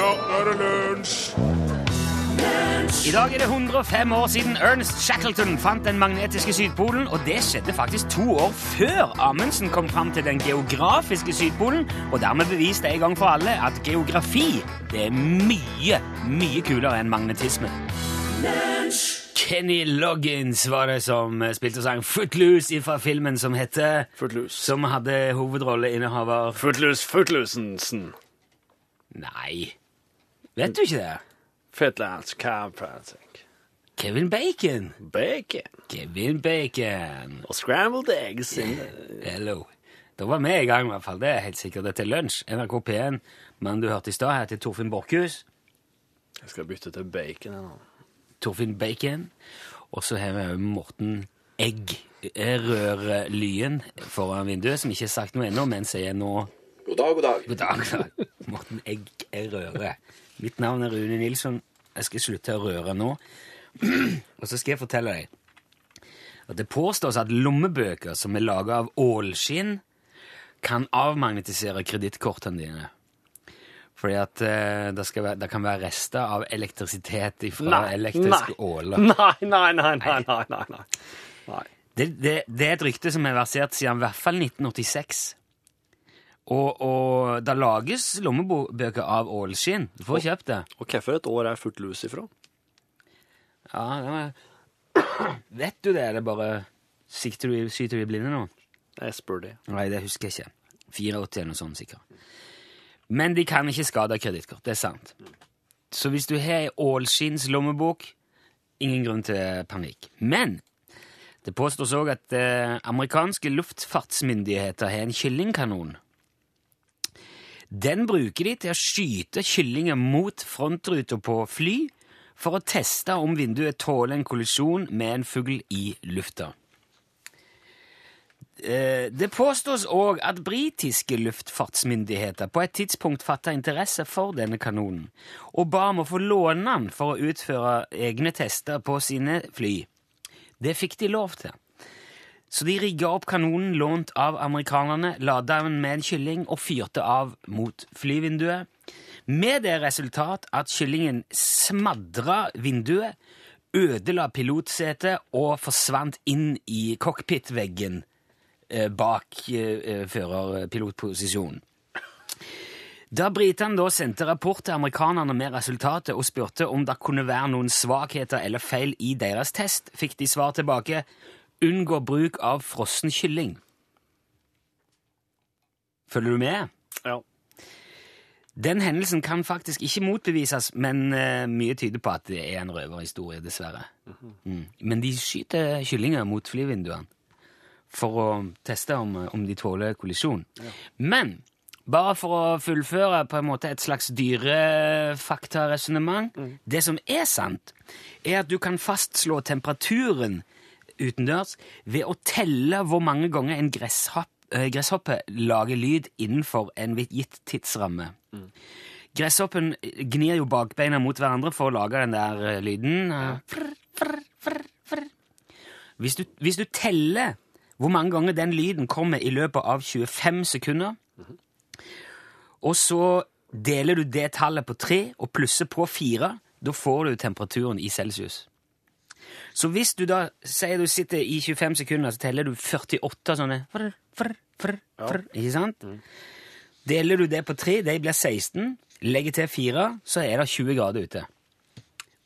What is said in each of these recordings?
Ja, nå er det lunsj! I dag er det 105 år siden Ernest Shackleton fant den magnetiske Sydpolen, og det skjedde faktisk to år før Amundsen kom fram til den geografiske Sydpolen, og dermed beviste en gang for alle at geografi det er mye, mye kulere enn magnetisme. Kenny Loggins var det som spilte og sang Footloose fra filmen som heter Footloose. Som hadde hovedrolleinnehaver Footloose Footloosensen. Nei, vet du ikke det? Fitlands Chiropractic. Kevin Bacon. Bacon. Kevin Bacon. Og scrambled eggs. Hello. Da var vi i gang, i hvert fall. Det er helt sikkert. Dette er lunsj. NRK P1. Mannen du hørte i stad, heter Torfinn Borchhus. Jeg skal bytte til bacon. nå. Torfinn Bacon. Og så har vi òg Morten Egg Rør Lyen foran vinduet, som ikke har sagt noe ennå, men sier nå God dag, god dag. God dag. god dag. Morten Egg Røre. Mitt navn er Rune Nilsson. Jeg skal slutte å røre nå. Og så skal jeg fortelle deg at det påstås at lommebøker som er laga av ålskinn, kan avmagnetisere kredittkortene dine. Fordi at uh, det, være, det kan være rester av elektrisitet fra elektriske åler. Nei, nei, nei, nei, nei, nei, nei. Det, det, det er et rykte som har versert siden i hvert fall 1986. Og, og det lages lommebøker av ålskinn. Du får kjøpt det. Og hvorfor et år er Footloose ifra? Ja, det var... Vet du det, eller bare sikter du, skyter du i blinde nå? Jeg spør det. Nei, det husker jeg ikke. 84 eller noe sånt, sikkert. Men de kan ikke skade kredittkort, det er sant. Så hvis du har ei ålskinns lommebok, ingen grunn til panikk. Men det påstås òg at eh, amerikanske luftfartsmyndigheter har en kyllingkanon. Den bruker de til å skyte kyllinger mot frontruta på fly for å teste om vinduet tåler en kollisjon med en fugl i lufta. Eh, Det påstås òg at britiske luftfartsmyndigheter på et tidspunkt fatta interesse for denne kanonen, og ba om å få låne den for å utføre egne tester på sine fly. Det fikk de lov til. Så de rigga opp kanonen lånt av amerikanerne, lada den med en kylling og fyrte av mot flyvinduet, med det resultat at kyllingen smadra vinduet, ødela pilotsetet og forsvant inn i cockpitveggen eh, bak eh, førerpilotposisjonen. Da britene da sendte rapport til amerikanerne med resultatet og spurte om det kunne være noen svakheter eller feil i deres test, fikk de svar tilbake unngå bruk av frossen kylling. Følger du med? Ja. Den hendelsen kan faktisk ikke motbevises, men uh, mye tyder på at det er en røverhistorie, dessverre. mm. Men de skyter kyllinger mot flyvinduene for å teste om, om de tåler kollisjon. Men bare for å fullføre på en måte et slags dyrefaktaresonnement Det som er sant, er at du kan fastslå temperaturen utendørs ved å telle hvor mange ganger en gresshopp, eh, gresshoppe lager lyd innenfor en gitt tidsramme. Gresshoppen gnir jo bakbeina mot hverandre for å lage den der eh, lyden. eh, frr, frr, frr, frr. Hvis, du, hvis du teller hvor mange ganger den lyden kommer i løpet av 25 sekunder, og så deler du det tallet på tre og plusser på fire, da får du temperaturen i celsius. Så hvis du da sier du sitter i 25 sekunder, så teller du 48 sånne frr, frr, frr, frr, Ikke sant? Deler du det på tre, de blir 16. Legger til fire, så er det 20 grader ute.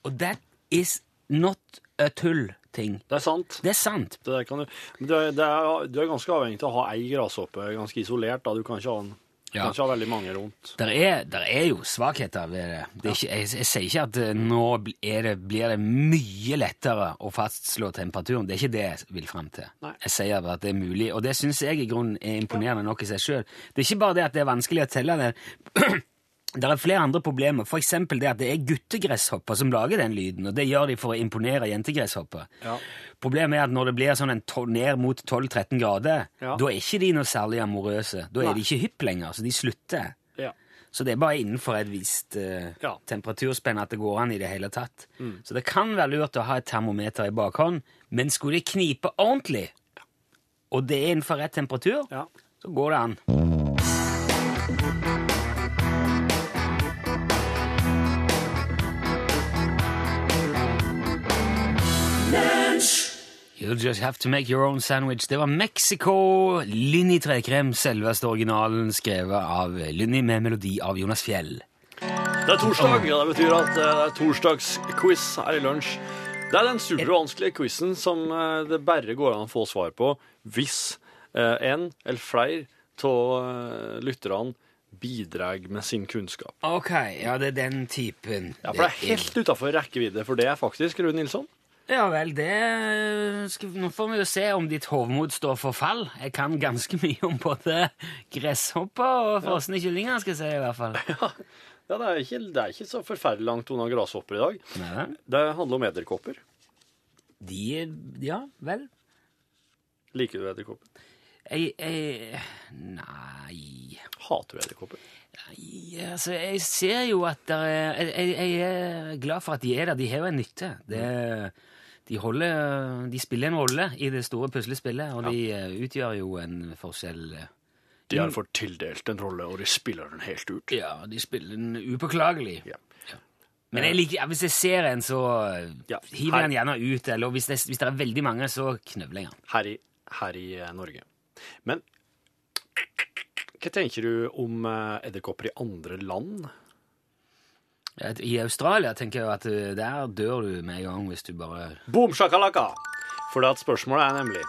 Og that is not a tull-ting. Det er sant. Det er sant. Det du, du, er, det du er ganske avhengig av å ha ei gresshoppe ganske isolert. da. Du kan ikke ha, den- du Ja. kan ikke ha veldig mange rundt. Der er, der er jo svakheter ved det. det ikke, jeg, jeg sier ikke at eh, nå det, blir det mye lettere å fastslå temperaturen. Det er ikke det jeg vil frem til. Nei. Jeg sier bare at det er mulig, og det syns jeg i grunnen er imponerende nok i seg sjøl. Det er ikke bare det at det er vanskelig å telle det. Det er flere andre problemer, f.eks. det at det er guttegresshopper som lager den lyden, og det gjør de for å imponere jentegresshopper. Ja. Problemet er at når det blir sånn ned mot 12-13 grader, Ja. da er ikke de noe særlig amorøse. Da er Nei. de ikke hypp lenger, så de slutter. Ja. Så det er bare innenfor et visst uh, Ja. temperaturspenn at det går an i det hele tatt. Så det kan være lurt å ha et termometer i bakhånd, men skulle det knipe ordentlig, og det er innenfor rett temperatur, Ja. så går det an. You'll just have to make your own sandwich. Det var Mexico, Lynni Trekrem, selveste originalen, skrevet av Lynni med melodi av Jonas Fjell. Det er torsdag, og det betyr at eh, det er torsdagsquiz her i lunsj. Det er den supervanskelige quizen som eh, det bare går an å få svar på hvis eh, en eller flere av lytterne bidrar med sin kunnskap. Ok, ja, det er den typen. Ja, For det er helt utafor rekkevidde for det er faktisk, Rune Nilsson. Ja vel, det skal, Nå får vi jo se om ditt hovmod står for fall. Jeg kan ganske mye om både gresshopper og frosne kyllinger, skal jeg si i hvert fall. Ja, det er, ikke, det er ikke så forferdelig langt unna grashopper i dag. Nei. Det handler om edderkopper. De Ja vel. Liker du edderkopper? Jeg, jeg Nei Hater du edderkopper? Altså, jeg ser jo at er jeg, jeg er glad for at de er der. De har jo en nytte. Det, de, holder, de spiller en rolle i det store puslespillet, og de eh, utgjør jo en forskjell. De har fått tildelt en rolle, og de spiller den helt ut. Ja, de spiller den upåklagelig. Ja. Men jeg liker, hvis jeg ser en, så Ja, hiver jeg den gjerne ut. Eller hvis det, hvis det er veldig mange, så knøvler jeg den. her i, her i eh, Norge. Men hva tenker du om eh, edderkopper i andre land? I Australia tenker jeg at uh, der dør du med en gang hvis du bare Boom shakalaka! For det at spørsmålet er nemlig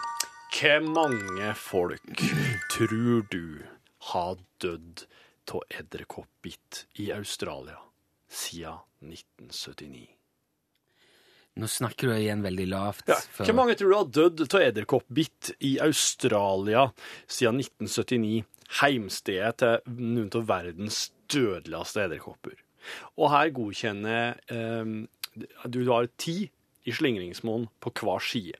Hvor mange folk tror du har dødd av edderkoppbitt i Australia siden 1979? Nå snakker du igjen veldig lavt. Ja. Hvor mange tror du har dødd av edderkoppbitt i Australia siden 1979? Heimstedet til noen av verdens dødeligste edderkopper. Og her godkjenner eh, Du har ti i slingringsmonn på hver side.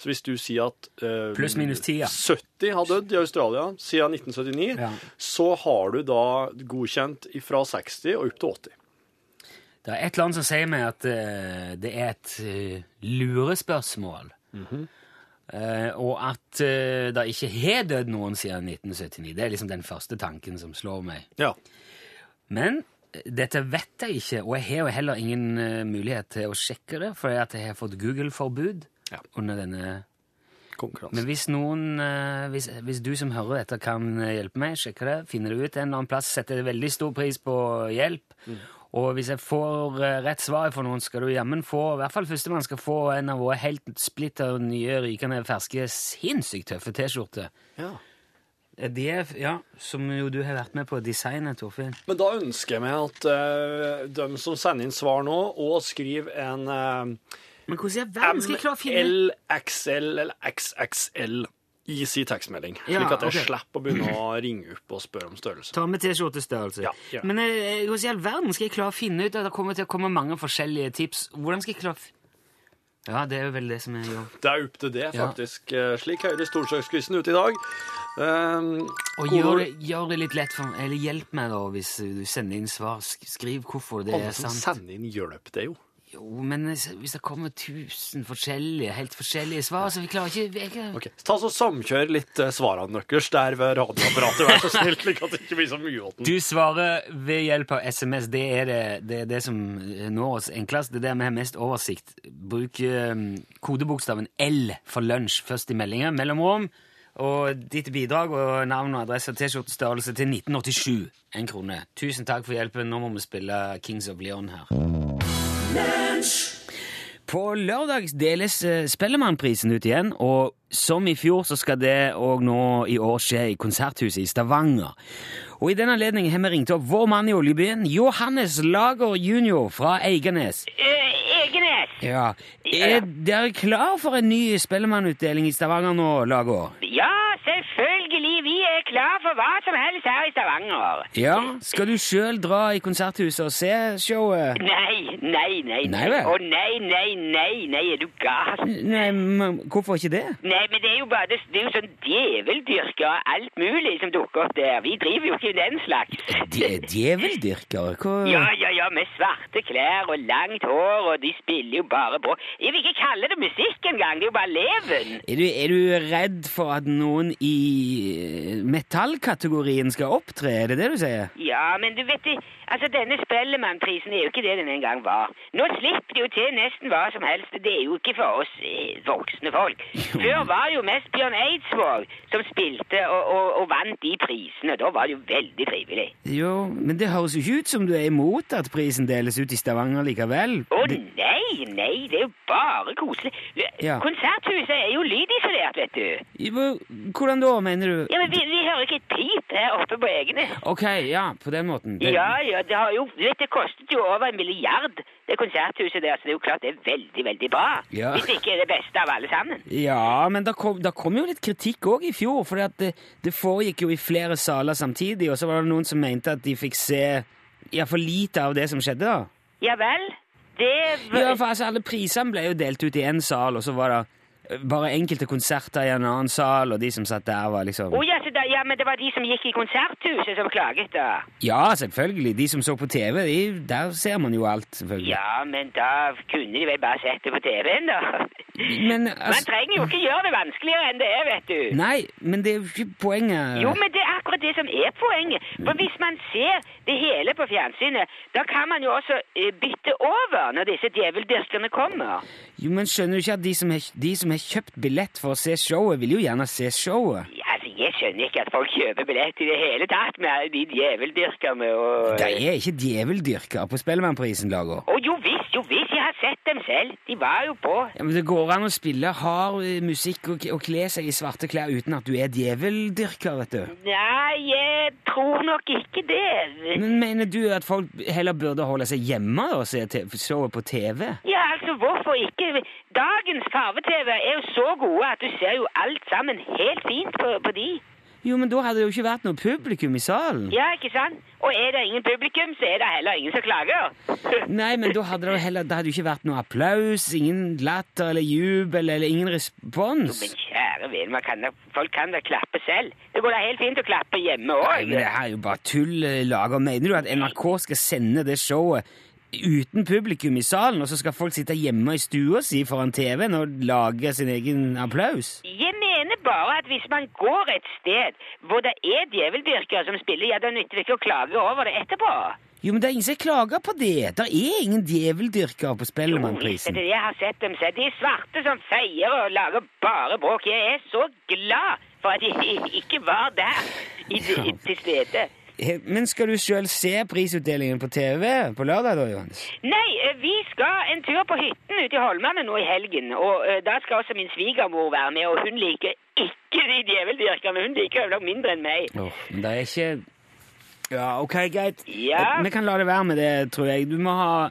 Så hvis du sier at eh, Pluss minus ti, ja. 70 har dødd i Australia siden 1979, Ja. så har du da godkjent fra 60 og opp til 80. Det er et eller annet som sier meg at uh, det er et uh, lurespørsmål. Eh, og at det ikke har dødd noen siden 1979. Det er liksom den første tanken som slår meg. Ja. Men dette vet jeg ikke, og jeg har jo heller ingen eh, mulighet til å sjekke det, for jeg har fått Google-forbud Ja. under denne konkurransen. Men hvis noen, eh, hvis, hvis du som hører dette kan eh, hjelpe meg, sjekke det, finner det ut en eller annen plass, setter jeg veldig stor pris på hjelp. Og hvis jeg får rett svar for noen, skal du jammen få, i hvert fall førstemann skal få en av våre helt splitter nye, rykende ferske, sinnssykt tøffe T-skjorter. Ja. Eh, De er, ja, som jo du har vært med på å designe, Torfinn. Men da ønsker jeg meg at uh, de som sender inn svar nå, og skriver en uh, Men hvordan i verden skal jeg klare å finne MLXL eller XXL i sin tekstmelding, Ja, slik at jeg okay. slipper å begynne å ringe opp og spørre om størrelse. Ta med T-skjortestørrelse. Ja, ja. Men eh, hvordan i all verden skal jeg klare å finne ut at det kommer til å komme mange forskjellige tips? Hvordan skal jeg klare å Ja, det er jo vel det som er jobb. Det er opp til det, faktisk. Ja. Slik høres torsdagsquizen ut i dag. Um, Og gjør det, gjør det litt lett for Eller hjelp meg, da, hvis du sender inn svar. Skriv hvorfor det Alle er som sant. sender inn hjelp, det, jo. Jo, men hvis det kommer tusen forskjellige, helt forskjellige svar, så vi klarer ikke jeg, ikke- Ok, Ta så Samkjør litt eh, svarene deres der ved radioapparatet, vær så snill, slik at det ikke blir så mye åten. Du svarer ved hjelp av SMS. Det er det, det, er det som når oss enklest. Det er der vi har mest oversikt. Bruk eh, kodebokstaven L for lunsj først i meldinga. Mellomrom. Og ditt bidrag og navn og adresse og T-skjortestørrelse til 1987. En krone. Tusen takk for hjelpen. Nå må vi spille Kings of Leon her. På lørdag deles eh, Spellemannprisen ut igjen, og som i fjor så skal det òg nå i år skje i Konserthuset i Stavanger. Og i den anledning har vi ringt opp vår mann i oljebyen, Johannes Lager jr. fra Eiganes. Eh, Egenes. Ja, Er dere klar for en ny Spellemannutdeling i Stavanger nå, Lager? Ja, selvfølgelig. Klar for hva som helst her i Stavanger. Ja, skal du sjøl dra i Konserthuset og se showet? Nei, nei, nei. Nei? Å nei, nei, nei, nei, er du gal? Nei, men hvorfor ikke det? Nei, men det er jo bare det, det er jo sånn djeveldyrker og alt mulig som dukker opp der. Vi driver jo ikke den slags. De- Djeveldyrker? Hva Ja, ja, ja, med svarte klær og langt hår, og de spiller jo bare på. Jeg vil ikke kalle det musikk engang, det er jo bare leven. Er du, er du redd for at noen i metallkategorien skal opptre, er det det du sier? Ja, men du vet det, altså denne Spellemannprisen er jo ikke det den en gang var. Nå slipper det jo til nesten hva som helst. Det er jo ikke for oss eh, voksne folk. Før var det jo mest Bjørn Eidsvåg som spilte og, og, og vant de prisene. Da var det jo veldig frivillig. Jo, men det høres jo ikke ut som du er imot at prisen deles ut i Stavanger likevel. Å Det- nei, nei, det er jo bare koselig. Ja. Konserthuset er jo lydisolert, vet du. Hvor- Hvordan da, mener du? Ja, men vi, vi hører ikke et pip her oppe på egne. Ok, ja, på den måten. Det- Ja, ja, det har jo, vet, det kostet jo over en milliard, det konserthuset der, så det er jo klart det er veldig, veldig bra. Ja. Hvis det ikke er det beste av alle sammen. Ja, men det kom, kom jo litt kritikk òg i fjor, for det, det foregikk jo i flere saler samtidig, og så var det noen som mente at de fikk se iallfall lite av det som skjedde. da. Ja vel, det... Ja, for altså, Alle prisene ble jo delt ut i én sal, og så var det bare enkelte konserter i en annen sal, og de som satt der, var liksom Å ja, så da, ja, men det var de som gikk i konserthuset som klaget da. Ja, selvfølgelig. De som så på TV, de, der ser man jo alt, selvfølgelig. Ja, men da kunne de vel bare sett det på TV-en da. Men Man altså trenger jo ikke gjøre det vanskeligere enn det er, vet du. Nei, men det er jo ikke poenget. Jo, men det er akkurat det som er poenget. For hvis man ser det hele på fjernsynet, da kan man jo også eh, bytte over når disse djeveldyrkerne kommer. Jo, men skjønner du ikke at de som, har, de som har kjøpt billett for å se showet, vil jo gjerne se showet? Ja, jeg skjønner ikke at folk kjøper billett i det hele tatt med alle de djeveldyrkerne og... De er ikke djeveldyrkere på Spellemannprisen, Lager. Å, jo visst, jo visst, jeg har sett dem selv. De var jo på. Ja, men Det går an å spille hard eh, musikk og, og kle seg i svarte klær uten at du er djeveldyrker, vet du. Nei, jeg tror nok ikke det. Men mener du at folk heller burde holde seg hjemme og se showet på TV? Ja, altså, hvorfor ikke? Dagens farve-TV er jo så gode at du ser jo alt sammen helt fint på, på de. Jo, men da hadde det jo ikke vært noe publikum i salen. Ja, ikke sant? Og er det ingen publikum, så er det heller ingen som klager. Nei, men da hadde det heller det hadde jo ikke vært noe applaus, ingen latter eller jubel eller ingen respons. Jo, Men kjære vene, man kan da, folk kan da klappe selv. Det går da helt fint å klappe hjemme òg. men det her er jo bare tull, eh, Lager. Mener du at NRK skal sende det showet uten publikum i salen, og så skal folk sitte hjemme i stua si foran TV-en og lage sin egen applaus? Jeg mener bare at hvis man går et sted hvor det er djeveldyrkere som spiller, ja, da nytter det ikke å klage over det etterpå. Jo, men det er ingen som klager på det. Det er ingen djeveldyrkere på Jo, Spellemannprisen. det jeg har sett dem se. De svarte som feier og lager bare bråk. Jeg er så glad for at de ikke var der i, i, til stede. Eh, Men skal du sjøl se prisutdelingen på TV på lørdag, da, Johannes? Nei, eh, vi skal en tur på hytten ute i Holmane nå i helgen, og uh, da skal også min svigermor være med, og hun liker ikke de djeveldyrkerne. Hun liker jo nok mindre enn meg. Åh, men det er ikke Ja, ok, greit. Ja. Eh, Vi kan la det være med det, tror jeg. Du må ha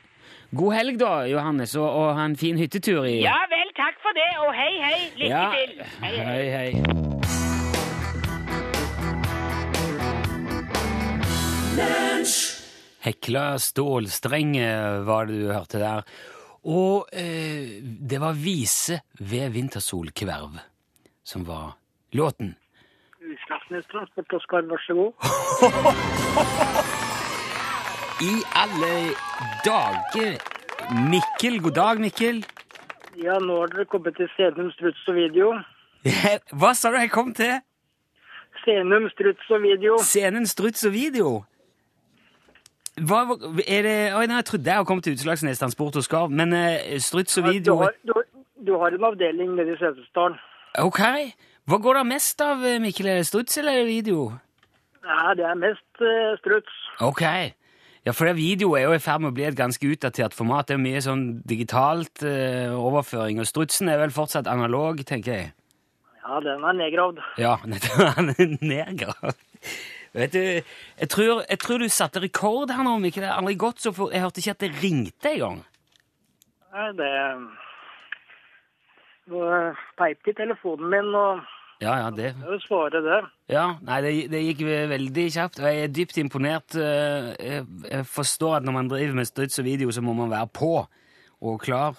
god helg, da, Johannes, og, og ha en fin hyttetur i Ja vel, takk for det, og hei, hei. Lykke Ja. til. Hei, hei. Hei, hei. Hekla stålstrenge var det du hørte der. Og eh, det var Vise ved vintersolkverv som var låten. Utslagsnes Transport, Oskar, vær så god. I alle dager! Mikkel, god dag, Mikkel. Ja, nå har dere kommet til Senum, Struts og Video. Hva sa du jeg kom til? Senum, Struts og Video. Scenen Struts og Video. Hva, er det Oi, nei, jeg trodde jeg kommet til Utslagsnes Transport og Skarv, men uh, Struts og Du Video har, du, du har en avdeling nede i Setesdalen. Ok. Hva går det mest av, eh, Mikkel? Er det Struts eller video? Ja, det er mest uh, struts. Ok. Ja, for det video er jo i ferd med å bli et ganske utdatert format. Det er mye sånn digitalt uh, overføring, og strutsen er vel fortsatt analog, tenker jeg. Ja, den er nedgravd. Ja, den er nedgravd. Vet du, jeg tror, jeg tror du satte rekord her nå, Mikkel. Det er aldri gått så fort. Jeg hørte ikke at det ringte engang. Nei, det peip til telefonen min, og Ja, ja, det jeg vil svare det. Ja, nei, det, det gikk veldig kjapt, og jeg er dypt imponert. eh, Jeg, jeg forstår at når man driver med struts og video, så må man være på og klar.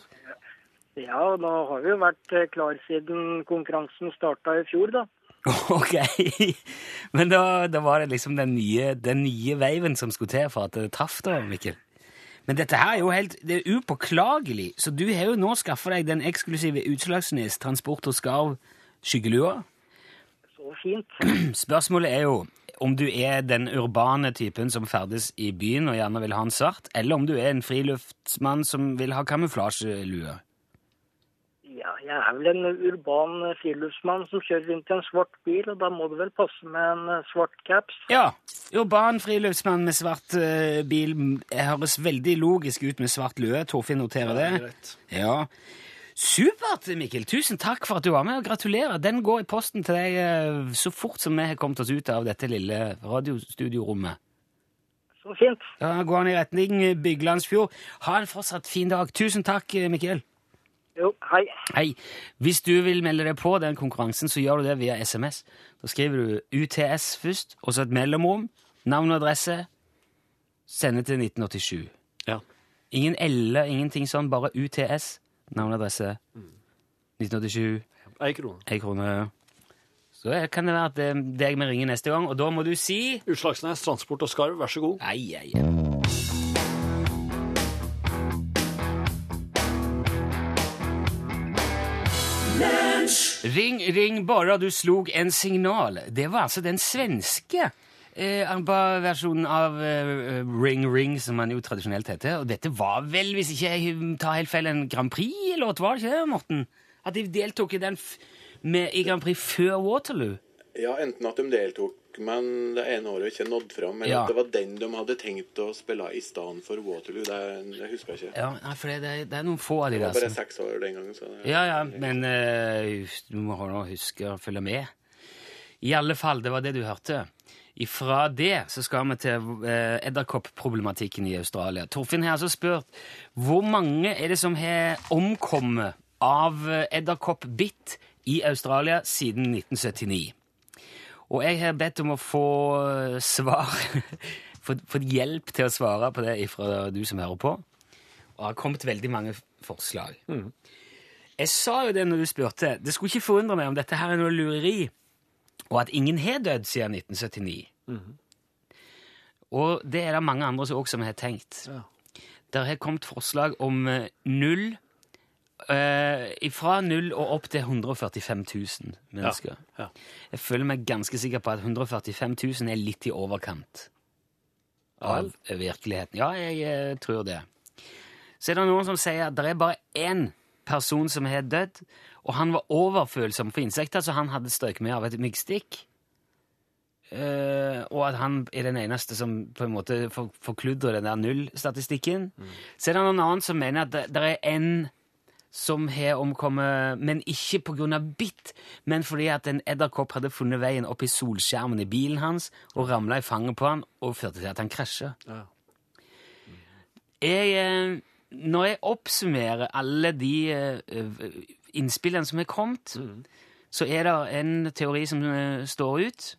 Ja, da har vi jo vært eh, klar siden konkurransen starta i fjor, da. Ok, men da, da var det liksom den nye, den nye veiven som skulle til for at det traff da, Mikkel. Men dette her er jo helt det er upåklagelig, så du har jo nå skaffa deg den eksklusive Utslagsnes Transport og Skarv skyggelua. Så fint. Spørsmålet er jo om du er den urbane typen som ferdes i byen og gjerne vil ha en svart, eller om du er en friluftsmann som vil ha kamuflasjelue. Ja, jeg er vel en urban friluftsmann som kjører rundt i en svart bil, og da må det vel passe med en eh, svart caps. Ja, urban friluftsmann med svart eh, bil Jeg høres veldig logisk ut med svart lue. Torfinn noterer det. Greit. Ja. Supert, Mikkel. Tusen takk for at du var med, og gratulerer. Den går i posten til deg eh, så fort som vi har kommet oss ut av dette lille radiostudiorommet. Så fint. Da går han i retning Byglandsfjord. Ha en fortsatt fin dag. Tusen takk, Mikkel. Jo, hei. Hei. Hvis du vil melde deg på den konkurransen, så gjør du det via SMS. Da skriver du UTS først, og så et mellomrom, navn og adresse, sende til 1987. Ja. Ingen L, ingenting sånn, bare UTS, navn og adresse, 1987, Ei krone. ei krone. Så kan det være at det er deg vi ringer neste gang, og da må du si Utslagsnes, Transport og Skarv, vær så god. Ei, ei, ei. Ring, ring, bare du slog en signal. Det var altså den svenske eh, versjonen av eh, Ring Ring, som man jo tradisjonelt heter. Og dette var vel, hvis ikke jeg tar helt feil, en Grand Prix-låt, var det ikke det, Morten? At de deltok i den med, i Grand Prix før Waterloo? Ja, enten at de deltok, men det ene året ikke nådde fram, Men Ja. at det var den de hadde tenkt å spille i stedet for Waterloo. Det, det husker jeg ikke. Ja, nei, for det, det, det er noen få av de der. der var bare som seks år den gangen. Så det, Ja, ja, men uh, du må huske å følge med. I alle fall, det var det du hørte. Ifra det så skal vi til uh, edderkoppproblematikken i Australia. Torfinn har altså spurt hvor mange er det som har omkommet av eh, edderkoppbitt i Australia siden 1979. Og jeg har bedt om å få eh, svar, fått hjelp til å svare på det fra du som hører på. Og det har kommet veldig mange forslag. Jeg sa jo det når du spurte. Det skulle ikke forundre meg om dette her er noe lureri, og at ingen har dødd siden 1979. Og det er det mange andre som også har tenkt. Ja. Det har kommet forslag om eh, null eh, Fra null og opp til 145 000 mennesker. Ja. Jeg føler meg ganske sikker på at 145 000 er litt i overkant av virkeligheten. Ja, jeg eh, tror det. Så er det noen som sier at det er bare én person som har dødd, og han var overfølsom for insekter, så han hadde strøket med av et myggstikk. Uh, og at han er den eneste som på en måte forkludrer den der nullstatistikken. Så er det noen annen som mener at det, det er en som har omkommet, men ikke av bitt, men fordi at en edderkopp hadde funnet veien opp i solskjermen i bilen hans og ramla i fanget på han og førte til at han krasja. Ja. Eh, når jeg oppsummerer alle de eh, innspillene som er kommet, så er det en teori som eh, står ut,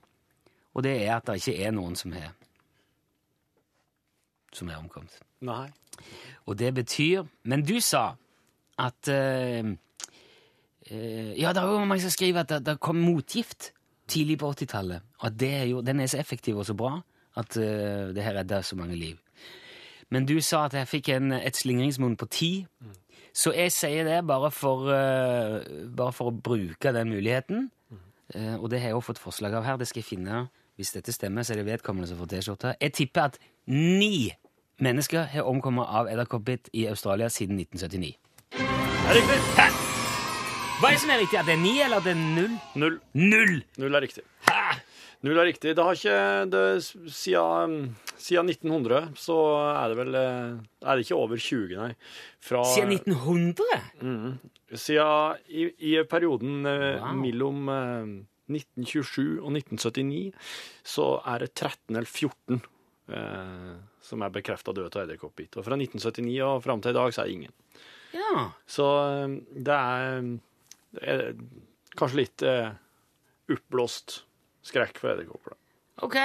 og det er at det ikke er noen som har som er omkommet. Nei. Og det betyr Men du sa at uh, uh, Ja, det er jo mange som skriver at det, det kom motgift tidlig på 80-tallet, og at er jo, den er så effektiv og så bra at uh, det her redder så mange liv. Men du sa at jeg fikk en, et slingringsmonn på ti. Så jeg sier det bare for, bare for å bruke den muligheten. Eh, og det har jeg også fått forslag av her. Det skal jeg finne. Hvis dette stemmer, så er det vedkommende som får T-skjorte. Jeg tipper at ni mennesker har omkommet av edderkoppbitt i Australia siden 1979. Det er riktig. Hæ? Hva er det som er riktig? Er det ni, eller er det null? Null. Null! Null er riktig. Hæ? Null er riktig. Det har ikke det, siden, siden 1900 så er det vel eh, Er det ikke over 20, nei. Fra, Siden 1900? Siden i, i perioden eh, Wow. mellom eh, 1927 og 1979 så er det 13 eller 14 eh, som er bekrefta døde av edderkoppbitt. Og fra 1979 og fram til i dag så er det ingen. Ja. Så eh, det er, det er kanskje litt eh, oppblåst skrekk for edderkopper. Ok.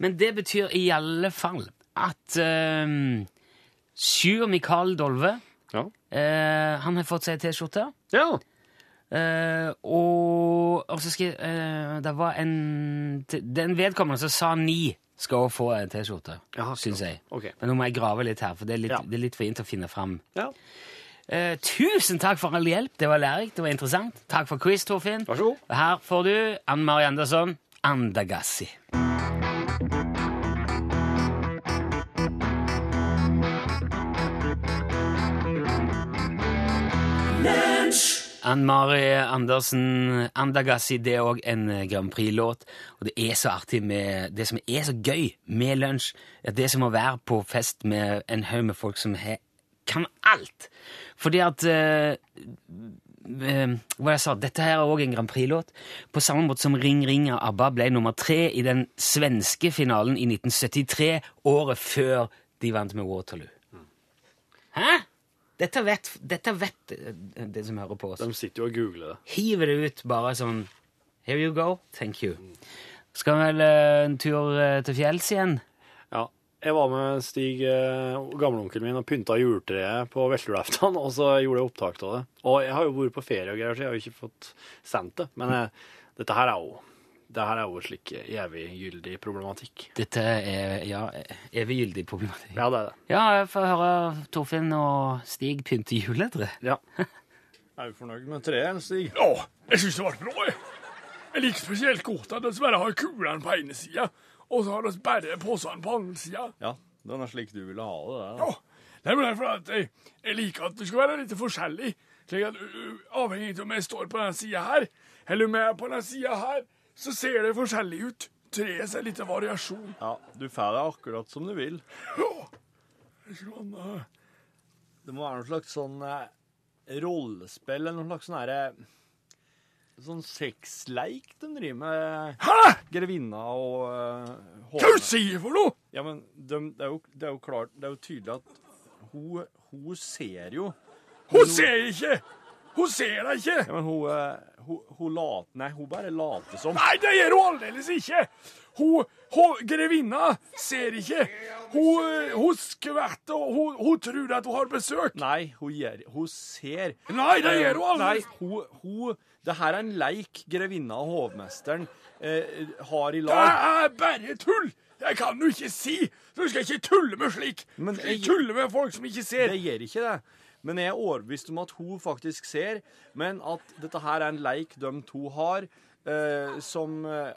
Men det betyr i alle fall at um, Sjur Mikael Dolve Ja. eh, Han har fått seg T-skjorte. ja. Eh, og, og så skal jeg eh, Det var en Den vedkommende som sa ni, skal også få en T-skjorte, Ja, syns jeg. Okay. Men nå må jeg grave litt her, for det er litt, Ja. det er litt for fint å finne fram. Ja. Eh, tusen takk for all hjelp. Det var lærerikt, det var interessant. Takk for quiz, Torfinn. Vær så god. Og Her får du Ann Mari Andersson, Andagassi. Ann Mari Andersen, Andagassi, det er òg en eh, Grand Prix-låt. Og det er så artig med Det som er så gøy med lunsj, er det som å være på fest med en haug med folk som he, kan alt. Fordi at eh, eh, hva jeg sa, Dette her er òg en Grand Prix-låt. På samme måte som Ring Ring av ABBA ble nummer tre i den svenske finalen i 1973, året før de vant med Waterloo. Hæ? Dette vet, dette vet eh, de som hører på oss. De sitter jo og googler det. Hiver det ut bare sånn Here you go. Thank you. Skal vi vel en tur til fjells igjen? Jeg var med Stig, eh, gamleonkelen min, og pynta juletreet på veslejulaften, og så gjorde jeg opptak av det. Og jeg har jo vært på ferie og greier, så jeg har jo ikke fått sendt det. Men jeg, dette her er jo det her er jo slik eviggyldig problematikk. Dette er ja, eviggyldig problematikk. Ja, det er det. Ja, jeg får høre Torfinn og Stig pynte juletre. Ja. Er du fornøyd med treet, Stig? Ja, jeg syns det ble bra. Jeg, liker spesielt godt at vi bare har kulene på ene sida, og så har vi bare posene på andre sida. Ja, den er slik du ville ha det. Da. Ja, det er derfor for at jeg, jeg liker at det skal være litt forskjellig. Slik at Avhengig av om jeg står på denne sida her, eller om jeg er på denne sida her, så ser det forskjellig ut. Treet ser litt variasjon. Ja, du får det akkurat som du vil. Ja. Sånn, uh, Det må være noe slags sånn eh, rollespill eller noe slags sånn herre Sånn sexleik de driver med. Hæ?! Grevinna og uh, Hva er det du sier for noe?! Ja, men de, det, er jo, det er jo klart Det er jo tydelig at hun, hun ser jo Hun ser ikke! Hun ser deg ikke! Ja, men hun, uh, hun, hun later Nei, hun bare later som. Nei, det gjør hun aldeles ikke! Hun, hun grevinna ser ikke. Hun, eh, hun skvetter, og hun, hun tror at hun har besøk. Nei, hun, gjør, hun ser. Nei, det gjør hun Nei, aldeles hun, hun Det her er en leik grevinna og hovmesteren eh, har i lag. Det er bare tull! Jeg kan jo ikke si! Du skal ikke tulle med slik. Men Du skal ikke tulle med folk som ikke ser. Det gjør ikke det. Men jeg er overbevist om at hun faktisk ser, men at dette her er en leik de to har, eh, som eh,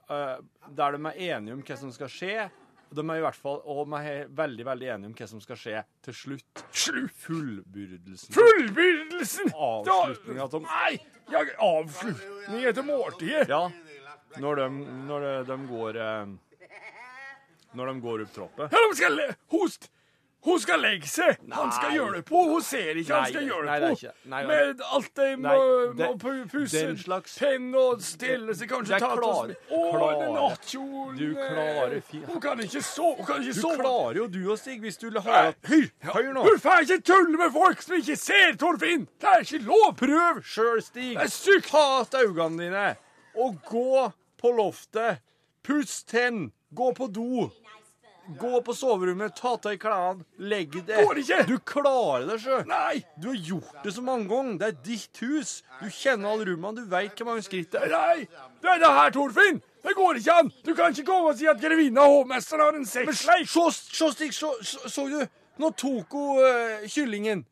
Der de er enige om hva som skal skje. De er i hvert fall, og de er veldig veldig enige om hva som skal skje til slutt. Slutt! Fullbyrdelsen. Fullbyrdelsen! Avslutninga av Nei! Jeg, avslutning etter måltidet. Ja, når de, når de, de går eh, Når de går opp troppet. Ja, de skal le Host! Hun skal legge seg! Han skal gjøre det på! Hun ser ikke han skal gjøre nei, det det på! nei, nei. Med alt det Nei, må, det- må pusse slags- penn og stille seg, kanskje Det ta klar- Å, den nattkjolen Du klarer fint. Hun kan ikke sove! Hun kan ikke Du sove! klarer jo du og Stig, hvis du har Nei, Hør! Hør nå. Du får ikke tulle med folk som ikke ser, Torfinn! Det er ikke lov! Prøv sjøl, Stig. Det er sykt! Ta av øynene dine og gå på loftet. Puss tenn. Gå på do. Gå på soverommet, ta av deg klærne, legg deg. Går ikke. Du klarer det sjøl. Nei! Du har gjort det så mange ganger. Det er ditt hus. Du kjenner alle rommene. Du veit hvor mange skritt det er. Nei! Det er det her, Torfinn! Det går ikke an! Du kan ikke komme og si at grevinna og hovmesteren har en sexleik! Se, Stig, så, du? Nå tok hun uh, kyllingen.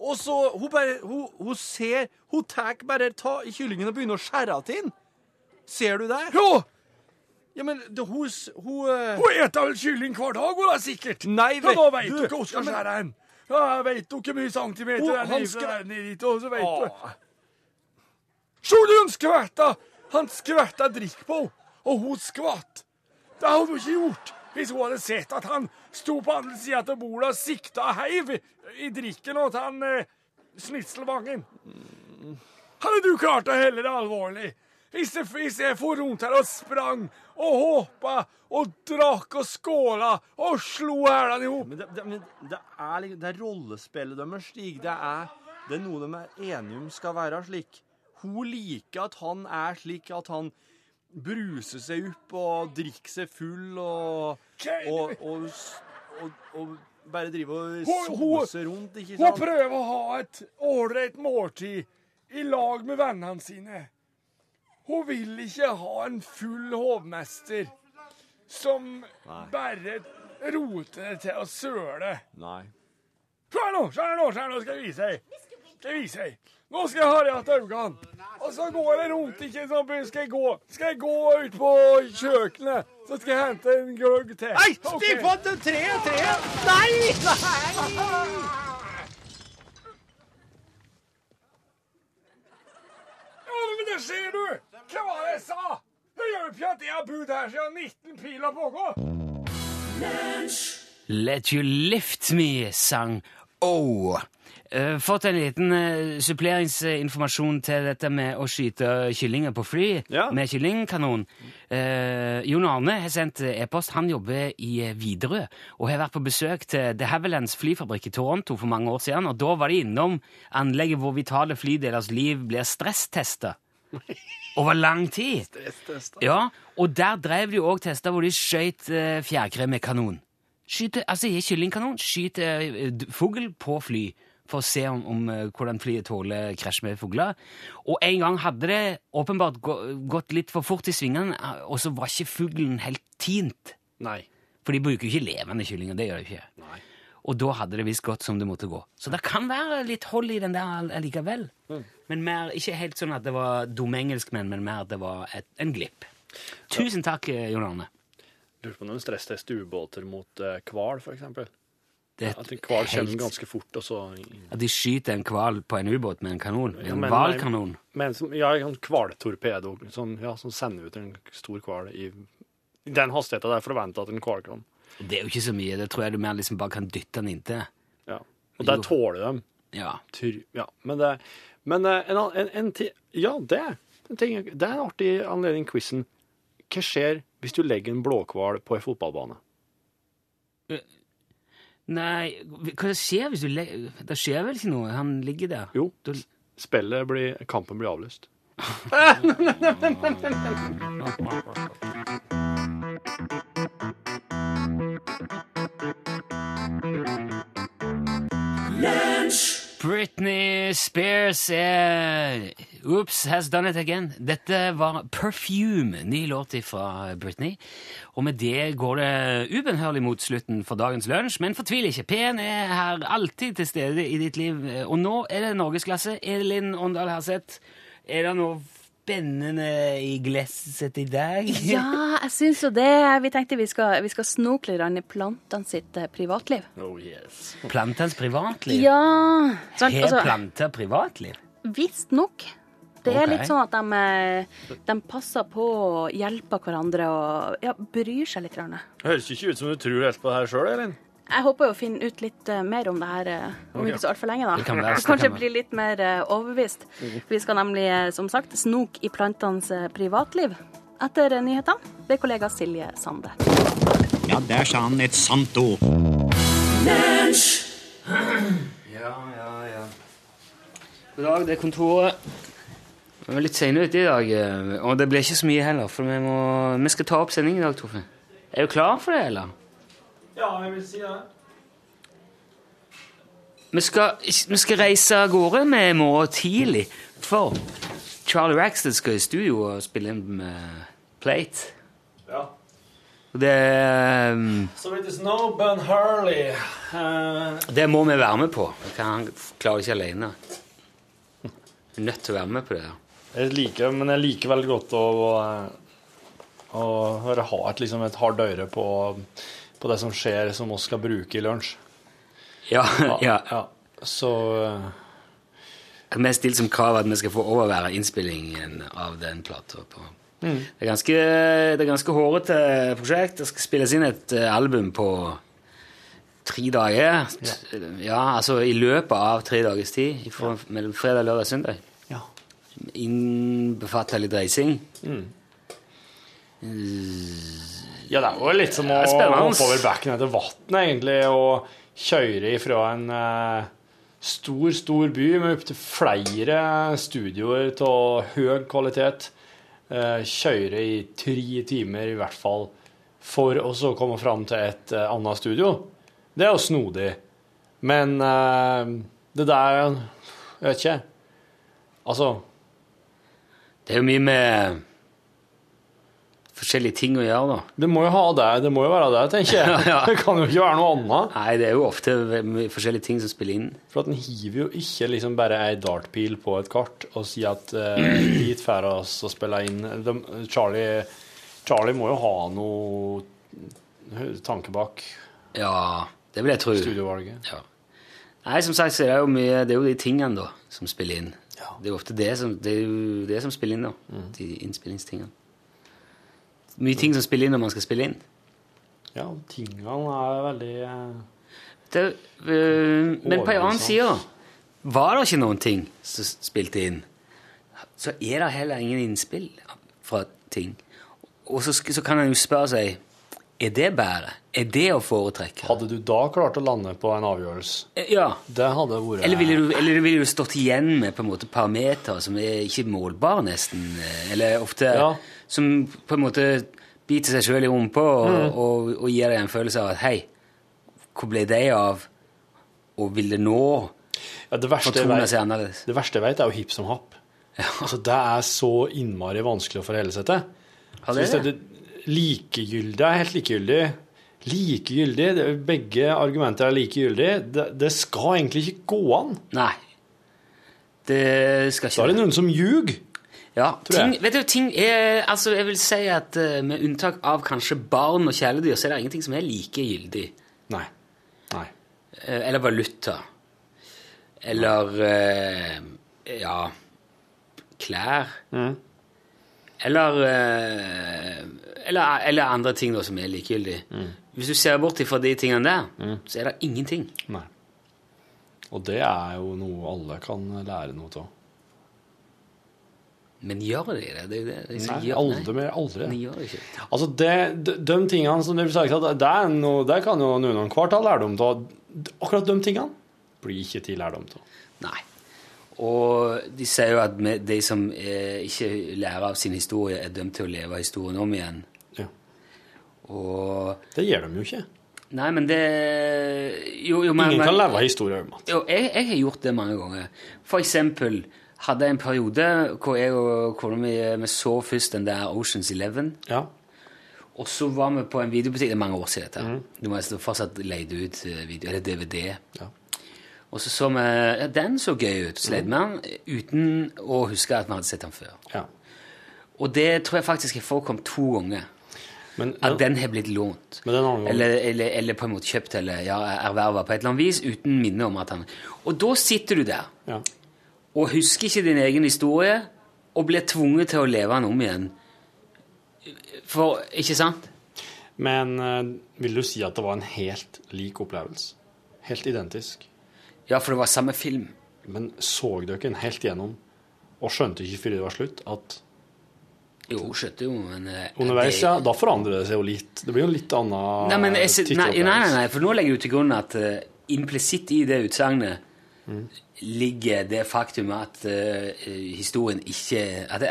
Og så Hun bare Hun, hun ser Hun tar bare ta kyllingen og begynner å skjære av den. Ser du det? Ja! Ja, men det, hun, hun uh... Hun eter vel kylling hver dag, hun da, sikkert. Nei, Ja, da vet du- du hun hvor skal skjære hen. Ja, veit vet jo hvor mye centimeter er han skal- ned dit, og så vet du. Sjå du han skvætta! Han skvætta drikk på henne, og hun skvatt. Det hadde hun ikke gjort hvis hun hadde sett at han sto på andre sida av bordet og sikta og heiv i, drikken, drikken til han eh, Snitselvangen. Hadde du klart å helle det alvorlig? Hvis jeg, hvis jeg for rundt her og sprang og hoppa og drakk og skåla og slo hælene i hop Men det, det, men det er, liksom- det er rollespillet deres, Stig. Det er, det er noe de er enige om skal være slik. Hun liker at han er slik at han bruser seg opp og drikker seg full og Og, og, og, og bare driver og soser rundt, ikke Hun prøver å ha et ålreit måltid i lag med vennene sine. Hun vil ikke ha en full hovmester som bare roter det til å søler. Nei. Se her nå, se her nå, se her nå skal jeg vise deg. Skal jeg vise deg. Nå skal jeg ha deg igjen øynene. Og så går jeg rundt, ikke sant. Skal jeg gå Skal jeg gå ut på kjøkkenet, så skal jeg hente en gløgg til. Nei, stig på til treet! Treet! Nei! Nei! Ja, men det ser du! Hva var det jeg sa? Det jo ikke at jeg har bodd her siden 19 piler pågå. Let You Lift Me sang Oh. Eh, fått en liten eh, suppleringsinformasjon til dette med å skyte kyllinger på fly Ja. med kyllingkanon. Eh, Jon Arne har sendt e-post. Han jobber i eh, Widerøe og har vært på besøk til The Havillands flyfabrikk i Toronto for mange år siden. og Da var de innom anlegget hvor vitale flydelers liv blir stresstesta over lang tid. Ja, og der drev de òg tester hvor de skøyt eh, fjærkre med kanon. Skyte, altså i kyllingkanon, skyte eh, fugl på fly for å se om, om eh, hvordan flyet tåler krasj med fugler. Og en gang hadde det åpenbart gå, gått litt for fort i svingene, eh, og så var ikke fuglen helt tint. Nei. For de bruker jo ikke levende kyllinger, det gjør de ikke. Nei. Og da hadde det visst gått som det måtte gå. Så det kan være litt hold i den der likevel. Men mer, ikke helt sånn at det var dumme engelskmenn, men mer at det var et, en glipp. Tusen takk, eh, Jon Arne. Lurer på om de stresstester ubåter mot eh, hval. Det er At en hval kommer ganske fort, og så At de skyter en hval på en ubåt med en kanon? Ja, En men- hvalkanon? Ja, en hvaltorpedo som, ja, som sender ut en stor hval i i den hastigheten det er forventa at en hval kan. Det er jo ikke så mye. Det tror jeg du mer liksom bare kan dytte den inntil. Ja. Og der tåler de. Ja. Ja, men det Men eh, en, en, en Ja, det, en ting, det er en artig anledning, quizen. Hva skjer hvis du legger en blåhval på ei fotballbane? Nei, hva skjer hvis du legger Det skjer vel ikke noe? Han ligger der. Jo, spillet blir Kampen blir avlyst. Britney Spears er Oops, has done it again. Dette var Perfume, ny låt fra Britney. Og med det går det ubønnhørlig mot slutten for dagens lunsj, men fortvil ikke. P1 er her alltid til stede i ditt liv. Og nå er det norgesklasse. Elin Åndal Herseth, er det noe spennende i glasset i dag? Ja, jeg syns jo det. Vi tenkte vi skal, vi skal snoke litt i plantene sitt eh, privatliv. Oh yes. Plantens privatliv? Ja? Har Altså, planter privatliv? Visstnok. Det er okay. litt sånn at de, eh, de passer på og hjelper hverandre og ja, bryr seg litt. Det Høres ikke ut som du tror helt på det her sjøl, Elin. Jeg håper jo å finne ut litt eh, mer om det her eh, om ikke så altfor lenge. da. Det kan det Kanskje kan bli litt mer eh, overbevist. Vi skal nemlig, som sagt, snoke i plantenes privatliv. Etter nyhetene ved kollega Silje Sande. Ja, der sa han et sant ord. Ja, ja, ja. God dag, det er kontoret. Vi er litt seine ute i dag, og det blir ikke så mye heller, for vi, må, vi skal ta opp sending i dag, Torfinn. Er du klar for det, eller? Ja, jeg vil si det. Vi skal, vi skal reise av gårde med i morgen tidlig, for Charlie Raxton skal i studio og spille inn med Plate. Ja. Og det, eh, So it is no Ben Hurley. Uh, det må vi være med på. Han klarer ikke alene. Vi er nødt til å være med på det. jeg liker, men jeg liker veldig godt å, å, å høre- ha et, liksom et hardt øre på, på det som skjer, som vi skal bruke i lunsj. Ja, ja. ja. Så eh, Vi har stilt som krav at vi skal få overvære innspillingen av den plata. Mm. Det er ganske, det er ganske hårete prosjekt. Det skal spilles inn et eh, album på tre dager. Ja. altså i løpet av tre dagers tid. Fra, Mellom fredag, lørdag og søndag. Ja. Innbefatter litt reising. Ja, det er jo litt som å hoppe over bekken etter vann, egentlig, og kjøre ifra en eh, stor, stor by med opptil flere studioer av høy kvalitet. Eh, kjøre i tre timer i hvert fall, for å så komme fram til et eh, annet studio. Det er jo snodig. Men eh, det der Jeg vet ikke. Altså Det er jo mye med forskjellige ting å gjøre, da. Det må jo ha det, det må jo være det, tenker jeg. Ja. Det kan jo ikke være noe annet. Nei, det er jo ofte forskjellige ting som spiller inn. For at den hiver jo ikke liksom bare ei dartpil på et kart og sier at eh, dit får oss å spille inn. De, Charlie, Charlie må jo ha noe tanke bak Ja, det vil jeg tro. studiovalget. Ja. Nei, som sagt, så er det jo mye Det er jo de tingene, da, som spiller inn. Det er jo ofte det som, det det som spiller inn, da. Mm. De innspillingstingene. Mye ting som spiller inn når man skal spille inn. Ja, tingene er veldig eh, Det, øh, men på en annen side, var det ikke noen ting som spilte inn, så er det heller ingen innspill fra ting. Og så, så kan en jo spørre seg er det bedre? Er det å foretrekke? Hadde du da klart å lande på en avgjørelse? Eh, Ja. Det hadde vært Eller ville du, eller ville du stått igjen med på en måte parametere som er ikke målbare, nesten? eh, Eller ofte Ja. som på en måte biter seg sjøl i rumpa og, Mm. og, og gir deg en følelse av at hei, hvor ble det av? Og vil det nå ja, det, verste vet, det verste jeg vet, er jo hipp som happ. Altså, det er så innmari vanskelig å forholde seg til. Ja, det er det likegyldig er helt likegyldig Likegyldig, det, begge argumenter er likegyldige. Det, det skal egentlig ikke gå an. Nei. Det skal ikke Da er det noen som ljuger. Ja, ting, vet du, ting er, altså jeg vil si at eh, med unntak av kanskje barn og kjæledyr, så er det ingenting som er likegyldig. Nei. Nei. Eh, Eller valuta. Eller uh, ja klær. Mm. Eller, eller Eller andre ting da, som er likegyldige. Mm. Hvis du ser bort fra de tingene der, så er det ingenting. Nei. Og det er jo noe alle kan lære noe av. Men gjør de det? det, det. De som Nei, gjør- aldri mer. Aldri. De gjør det ikke. Altså, det, de, de tingene som det blir sagt, det, noe, det kan jo noen hver ta lærdom av. Akkurat de tingene blir ikke til lærdom av. Nei. Og de sier jo at de som eh, ikke lærer av sin historie, er dømt til å leve historien om igjen. Ja. Og Det gjør de jo ikke. Nei, men det Jo, jo men, Ingen kan av historier om at Jo, jeg, jeg har gjort det mange ganger. For eksempel hadde jeg en periode hvor jeg og kona mi vi så først den der Oceans Eleven. Ja. Og så var vi på en videobutikk Det er mange år siden. dette. Mm. Du må fortsatt leie ut eh, video, eller DVD. Ja. Og så så vi ja, Den så gøy ut. Leide uten å huske at vi hadde sett den før. ja. Og det tror jeg faktisk har forekommet to ganger. Men, At den har blitt lånt. men den gangen- Eller, eller, eller på en måte kjøpt eller ja, erverva på et eller annet vis uten minne om at han Og da sitter du der ja. og husker ikke din egen historie og blir tvunget til å leve den om igjen. For, ikke sant? Men eh, vil du si at det var en helt lik opplevelse? Helt identisk? Ja, for det var samme film. Men så dere den helt gjennom og skjønte ikke før det var slutt, at Jo, skjønte jo, men eh, underveis, ja, da forandrer det seg jo litt. Det blir jo litt annet Nei, men jeg, nei, nei, nei, nei, for nå legger du til grunn at uh, implisitt i det utsagnet Mm. ligger det faktum at uh, historien ikke At det,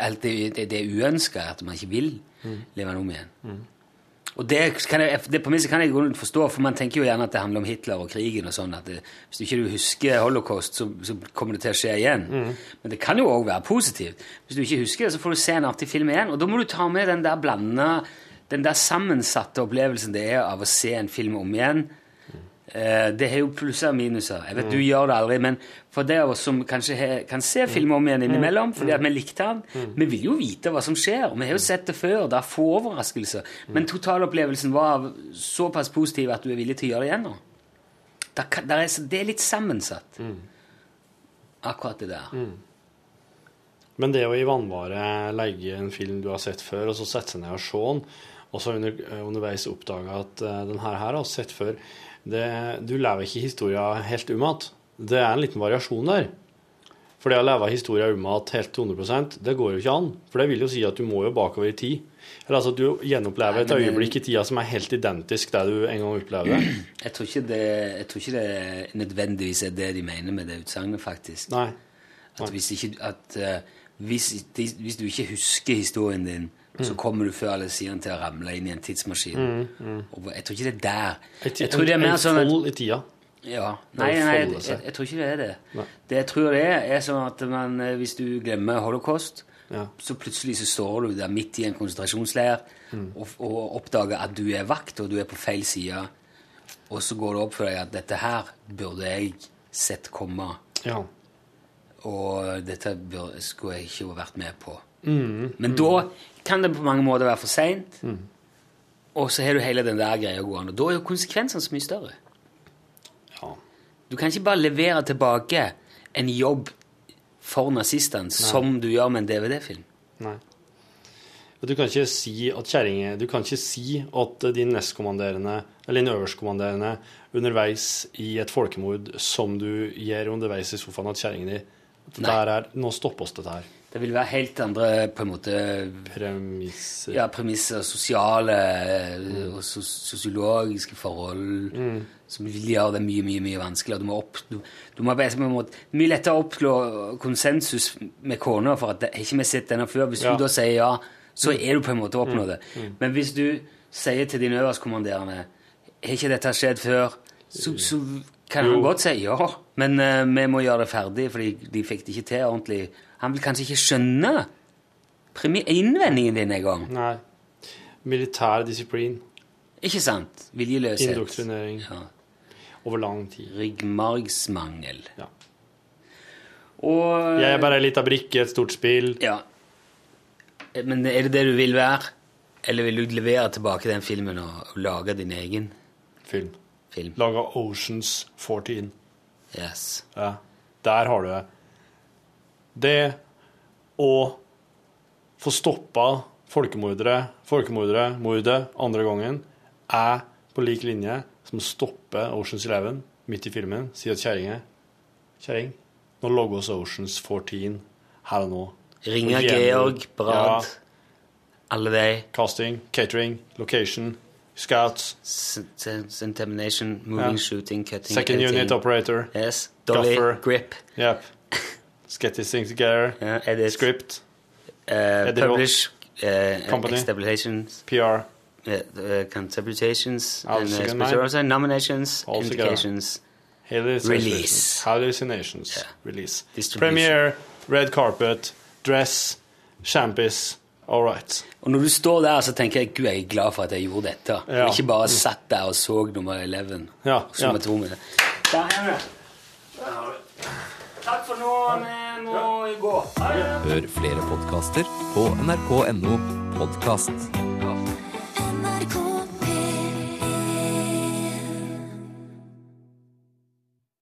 det, det, er uønska, at man ikke vil Mm. leve den om igjen. Og det, kan jeg, det premisset kan jeg forstå, for man tenker jo gjerne at det handler om Hitler og krigen og sånn, at det, hvis du ikke husker holocaust, så, så kommer det til å skje igjen. Mm. Men det kan jo òg være positivt. Hvis du ikke husker det, så får du se en artig film igjen, og da må du ta med den der blanda, den der sammensatte opplevelsen det er av å se en film om igjen. Eh, det har jo plusser og minuser. Jeg vet Mm. du gjør det aldri, men for de av oss som kanskje he, kan se film om igjen innimellom fordi at vi likte den, Mm. vi vil jo vite hva som skjer. og Vi har jo sett det før, det er få overraskelser. Mm. Men totalopplevelsen var såpass positiv at du er villig til å gjøre det igjen nå. Der er, det er litt sammensatt, Mm. akkurat det der. Men det å i vannvare legge en film du har sett før, og så sette seg ned og se den, og så under, underveis oppdage at uh, den her har jeg sett før det, Du lever ikke historien helt umat. Det er en liten variasjon der. For det å leve historien umat helt til 100% det går jo ikke an. For det vil jo si at du må jo bakover i tid. Eller altså at du gjenopplever et Nei, øyeblikk i tida som er helt identisk det du en gang opplevde. Jeg tror ikke det, jeg tror ikke det nødvendigvis er det de mener med det utsagnet, faktisk. Nei. At hvis, ikke, at, uh, hvis, de, hvis du ikke husker historien din, så kommer du før eller siden til å ramle inn i en tidsmaskin. Og jeg tror ikke det er der. Jeg tror det er mer sånn at i tida. Ja. Nei, nei jeg, jeg, jeg tror ikke det er det. Nei. Det jeg tror det er, er sånn at man, eh, hvis du glemmer holocaust, Ja. Så plutselig så står du der midt i en konsentrasjonsleir og, og oppdager at du er vakt, og du er på feil side. Og så går det opp for deg at dette her burde jeg sett komme, Ja. og dette burde, skulle jeg ikke vært med på. Men da kan det på mange måter være for seint, og så har du hele den der greia gående. Da er jo konsekvensene så mye større. ja. Du kan ikke bare levere tilbake en jobb for nazistene som du gjør med en DVD-film. Nei. Du kan ikke si at kjerringe Du kan ikke si at din nestkommanderende eller din øverstkommanderende underveis i et folkemord som du gjør underveis i sofaen, at kjerringa er, Nå stopper oss dette her. Det vil være helt andre på en måte Premisser. ja, premisser, sosiale mm. og sosiologiske forhold som vil gjøre det mye, mye mye vanskeligere. Du må, opp, du, du må en måte, mye lettere å oppnå konsensus med kona for at det, ikke vi sett denne før. Hvis Ja. hun da sier ja, så er du på en måte oppnådd det. Men hvis du sier til din øverstkommanderende har ikke dette skjedd før, så, så kan han godt si ja, men uh, vi må gjøre det ferdig, fordi de fikk det ikke til ordentlig. Han vil kanskje ikke skjønne innvendingen din engang. Nei. Militær disiplin. Ikke sant? Viljeløshet. Indoktrinering. Ja. Over lang tid. Ryggmargsmangel. Ja. Og Jeg er bare ei lita brikke i et stort spill. Ja. Men er det det du vil være? Eller vil du levere tilbake den filmen og, og lage din egen Film. film? Lage Oceans 14. Yes. Ja. Der har du det. Det å få stoppa folkemordere, folkemordere, mordet andre gangen, er på lik linje som å stoppe Oceans 11 midt i filmen, si at kjerringe Kjerring, nå logger oss Oceans 14 her og nå. Ringer Georg, Brad, alle de. Casting, catering, location, scouts, Intimidation, moving, Ja. shooting, cutting, second editing. unit operator. Yes. Dolly, Guffer. grip, Yep. Let's get this thing together. Yeah, edit, Script, uh, publish, uh, Company. establishments, PR. uh, uh, contributions, and uh, nominations, All indications. Release. Hallucinations. yeah. Release. Premiere, red carpet, dress, champis. All right. Og når du står der, så tenker jeg gud, jeg er glad for at jeg gjorde dette. Ja. Og ikke bare satt der og så nummer 11. Ja, Så ja. med er det. Der har det. Takk for nå. Vi må gå. Hør flere podkaster på nrk.no podkast.